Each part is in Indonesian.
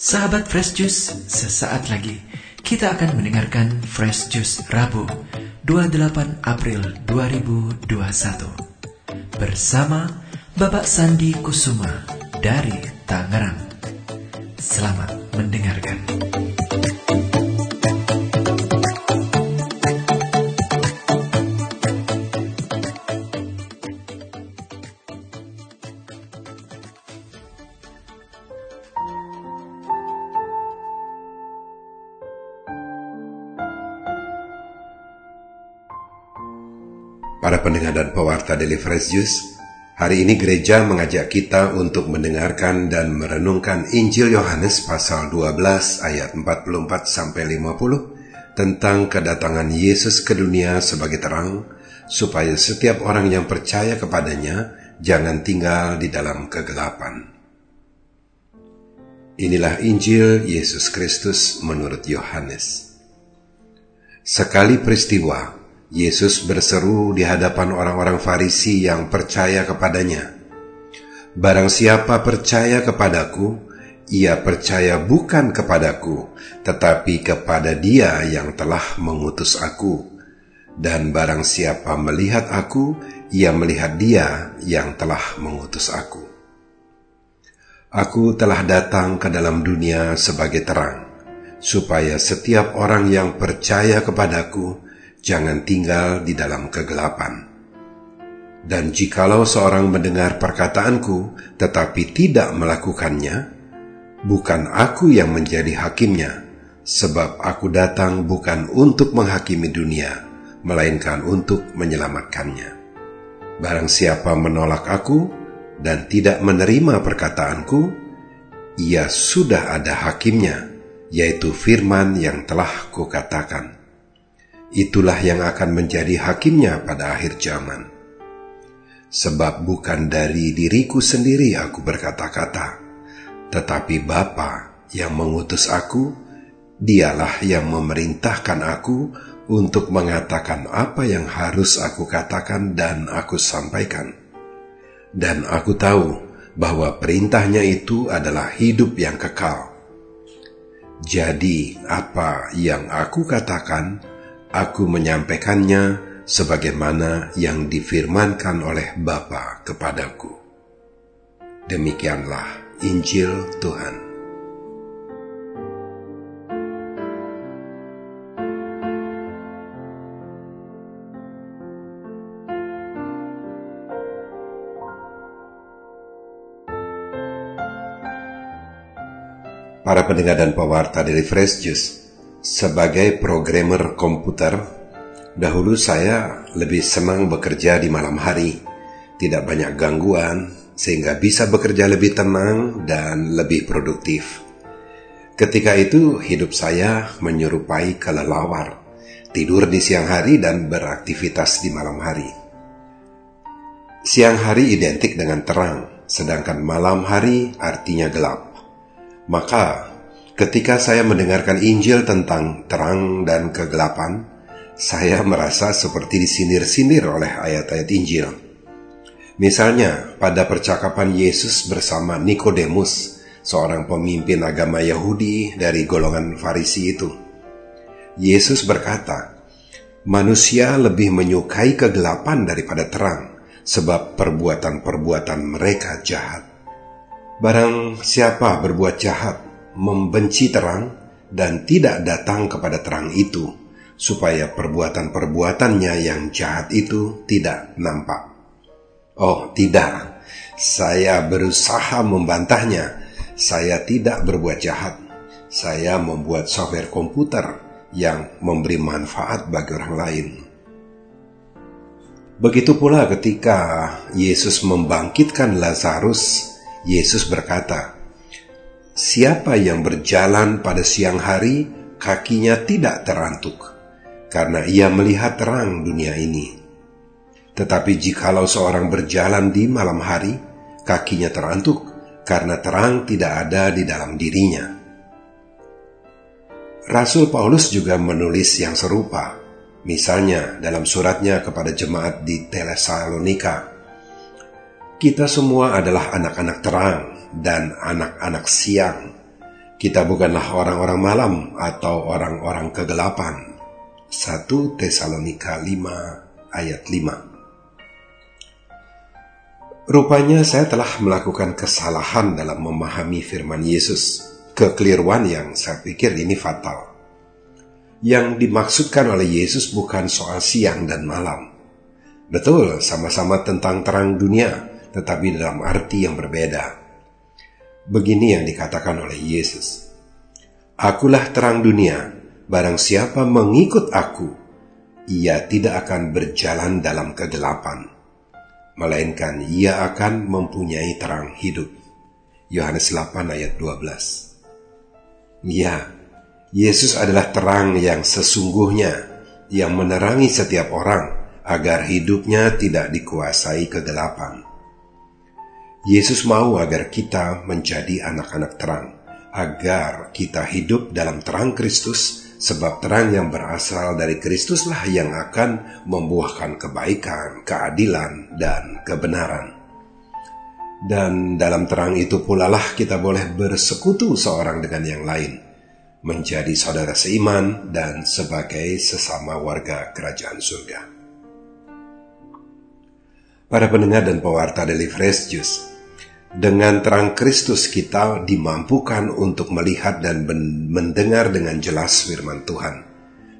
Sahabat Fresh Juice, sesaat lagi kita akan mendengarkan Fresh Juice Rabu 28 April 2021 bersama Bapak Sandi Kusuma dari Tangerang. Selamat mendengarkan. Para pendengar dan pewarta Daily Fresh Juice, hari ini gereja mengajak kita untuk mendengarkan dan merenungkan Injil Yohanes pasal 12 ayat 44 sampai 50 tentang kedatangan Yesus ke dunia sebagai terang supaya setiap orang yang percaya kepadanya jangan tinggal di dalam kegelapan. Inilah Injil Yesus Kristus menurut Yohanes. Sekali peristiwa, Yesus berseru di hadapan orang-orang Farisi yang percaya kepadanya, "Barang siapa percaya kepadaku, ia percaya bukan kepadaku, tetapi kepada Dia yang telah mengutus Aku. Dan barang siapa melihat Aku, ia melihat Dia yang telah mengutus Aku. Aku telah datang ke dalam dunia sebagai terang, supaya setiap orang yang percaya kepadaku." Jangan tinggal di dalam kegelapan. Dan jikalau seorang mendengar perkataanku tetapi tidak melakukannya, bukan aku yang menjadi hakimnya, sebab aku datang bukan untuk menghakimi dunia, melainkan untuk menyelamatkannya. Barang siapa menolak aku dan tidak menerima perkataanku, ia sudah ada hakimnya, yaitu firman yang telah kukatakan itulah yang akan menjadi hakimnya pada akhir zaman. Sebab bukan dari diriku sendiri aku berkata-kata, tetapi Bapa yang mengutus aku, dialah yang memerintahkan aku untuk mengatakan apa yang harus aku katakan dan aku sampaikan. Dan aku tahu bahwa perintahnya itu adalah hidup yang kekal. Jadi, apa yang aku katakan, aku menyampaikannya sebagaimana yang difirmankan oleh Bapa kepadaku. Demikianlah Injil Tuhan. Para pendengar dan pewarta dari Fresh Juice, sebagai programmer komputer, dahulu saya lebih senang bekerja di malam hari, tidak banyak gangguan, sehingga bisa bekerja lebih tenang dan lebih produktif. Ketika itu, hidup saya menyerupai kelelawar, tidur di siang hari dan beraktivitas di malam hari. Siang hari identik dengan terang, sedangkan malam hari artinya gelap. Maka Ketika saya mendengarkan Injil tentang terang dan kegelapan, saya merasa seperti disindir-sindir oleh ayat-ayat Injil. Misalnya, pada percakapan Yesus bersama Nikodemus, seorang pemimpin agama Yahudi dari golongan Farisi itu. Yesus berkata, "Manusia lebih menyukai kegelapan daripada terang, sebab perbuatan-perbuatan mereka jahat. Barang siapa berbuat jahat, membenci terang dan tidak datang kepada terang itu, supaya perbuatan-perbuatannya yang jahat itu tidak nampak. Oh, tidak, saya berusaha membantahnya. Saya tidak berbuat jahat. Saya membuat software komputer yang memberi manfaat bagi orang lain. Begitu pula ketika Yesus membangkitkan Lazarus, Yesus berkata, Siapa yang berjalan pada siang hari, kakinya tidak terantuk, karena ia melihat terang dunia ini. Tetapi jikalau seorang berjalan di malam hari, kakinya terantuk, karena terang tidak ada di dalam dirinya. Rasul Paulus juga menulis yang serupa, misalnya dalam suratnya kepada jemaat di Tesalonika. Kita semua adalah anak-anak terang, dan anak-anak siang. Kita bukanlah orang-orang malam atau orang-orang kegelapan. 1 Tesalonika 5 ayat 5 Rupanya saya telah melakukan kesalahan dalam memahami firman Yesus. Kekeliruan yang saya pikir ini fatal. Yang dimaksudkan oleh Yesus bukan soal siang dan malam. Betul, sama-sama tentang terang dunia, tetapi dalam arti yang berbeda. Begini yang dikatakan oleh Yesus. Akulah terang dunia, barang siapa mengikut aku, ia tidak akan berjalan dalam kegelapan, melainkan ia akan mempunyai terang hidup. Yohanes 8 ayat 12 Ya, Yesus adalah terang yang sesungguhnya, yang menerangi setiap orang, agar hidupnya tidak dikuasai kegelapan. Yesus mau agar kita menjadi anak-anak terang, agar kita hidup dalam terang Kristus, sebab terang yang berasal dari Kristuslah yang akan membuahkan kebaikan, keadilan, dan kebenaran. Dan dalam terang itu pula lah kita boleh bersekutu seorang dengan yang lain, menjadi saudara seiman dan sebagai sesama warga kerajaan surga. Para pendengar dan pewarta Daily Fresh Juice, dengan terang Kristus kita dimampukan untuk melihat dan mendengar dengan jelas firman Tuhan.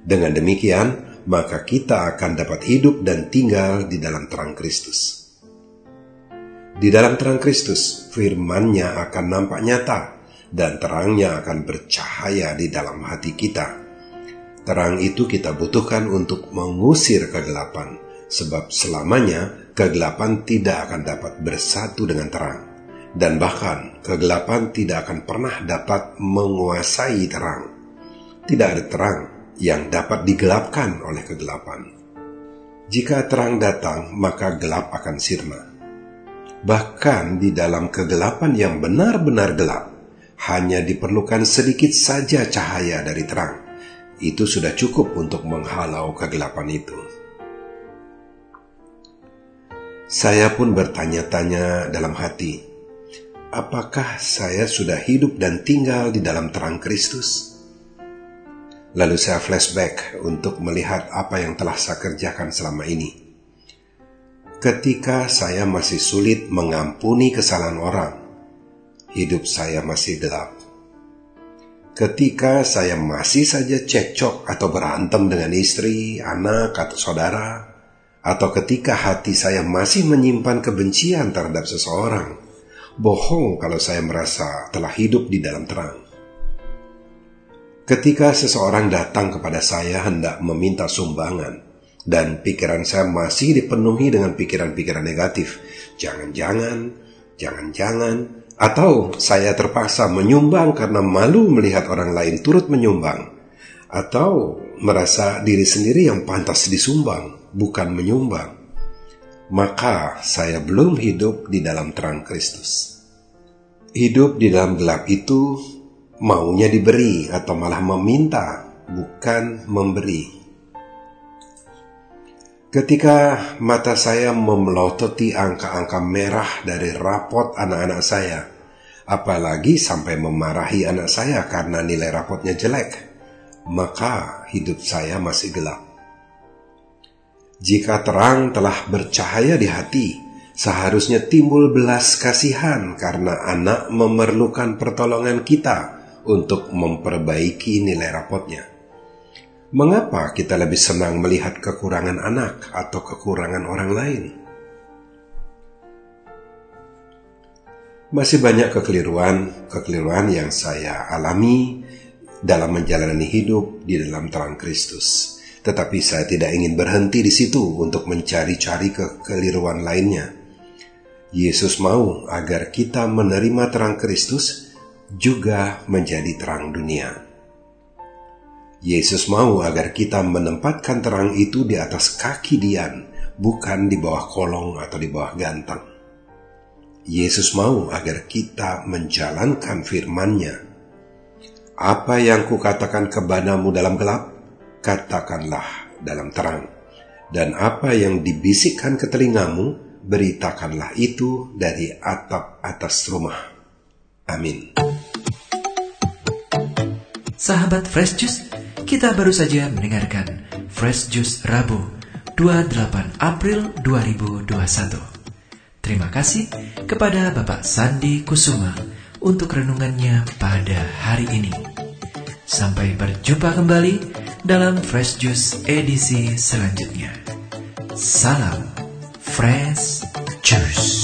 Dengan demikian, maka kita akan dapat hidup dan tinggal di dalam terang Kristus. Di dalam terang Kristus, firman-Nya akan nampak nyata dan terangnya akan bercahaya di dalam hati kita. Terang itu kita butuhkan untuk mengusir kegelapan, sebab selamanya kegelapan tidak akan dapat bersatu dengan terang, dan bahkan kegelapan tidak akan pernah dapat menguasai terang. Tidak ada terang yang dapat digelapkan oleh kegelapan. Jika terang datang, maka gelap akan sirna. Bahkan di dalam kegelapan yang benar-benar gelap, hanya diperlukan sedikit saja cahaya dari terang. Itu sudah cukup untuk menghalau kegelapan itu. Saya pun bertanya-tanya dalam hati, apakah saya sudah hidup dan tinggal di dalam terang Kristus? Lalu saya flashback untuk melihat apa yang telah saya kerjakan selama ini. Ketika saya masih sulit mengampuni kesalahan orang, hidup saya masih gelap. Ketika saya masih saja cekcok atau berantem dengan istri, anak, atau saudara, atau ketika hati saya masih menyimpan kebencian terhadap seseorang, bohong kalau saya merasa telah hidup di dalam terang. Ketika seseorang datang kepada saya hendak meminta sumbangan, dan pikiran saya masih dipenuhi dengan pikiran-pikiran negatif, jangan-jangan, jangan-jangan, atau saya terpaksa menyumbang karena malu melihat orang lain turut menyumbang, atau merasa diri sendiri yang pantas disumbang bukan menyumbang, maka saya belum hidup di dalam terang Kristus. Hidup di dalam gelap itu maunya diberi atau malah meminta, bukan memberi. Ketika mata saya memelototi angka-angka merah dari rapot anak-anak saya, apalagi sampai memarahi anak saya karena nilai rapotnya jelek, maka hidup saya masih gelap. Jika terang telah bercahaya di hati, seharusnya timbul belas kasihan karena anak memerlukan pertolongan kita untuk memperbaiki nilai rapotnya. Mengapa kita lebih senang melihat kekurangan anak atau kekurangan orang lain? Masih banyak kekeliruan, kekeliruan yang saya alami dalam menjalani hidup di dalam terang Kristus. Tetapi saya tidak ingin berhenti di situ untuk mencari-cari kekeliruan lainnya. Yesus mau agar kita menerima terang Kristus juga menjadi terang dunia. Yesus mau agar kita menempatkan terang itu di atas kaki Dian, bukan di bawah kolong atau di bawah ganteng. Yesus mau agar kita menjalankan firman-Nya. Apa yang kukatakan kepadamu dalam gelap, katakanlah dalam terang. Dan apa yang dibisikkan ke telingamu, beritakanlah itu dari atap atas rumah. Amin. Sahabat Fresh Juice, kita baru saja mendengarkan Fresh Juice Rabu 28 April 2021. Terima kasih kepada Bapak Sandi Kusuma untuk renungannya pada hari ini. Sampai berjumpa kembali dalam Fresh Juice edisi selanjutnya. Salam Fresh Juice.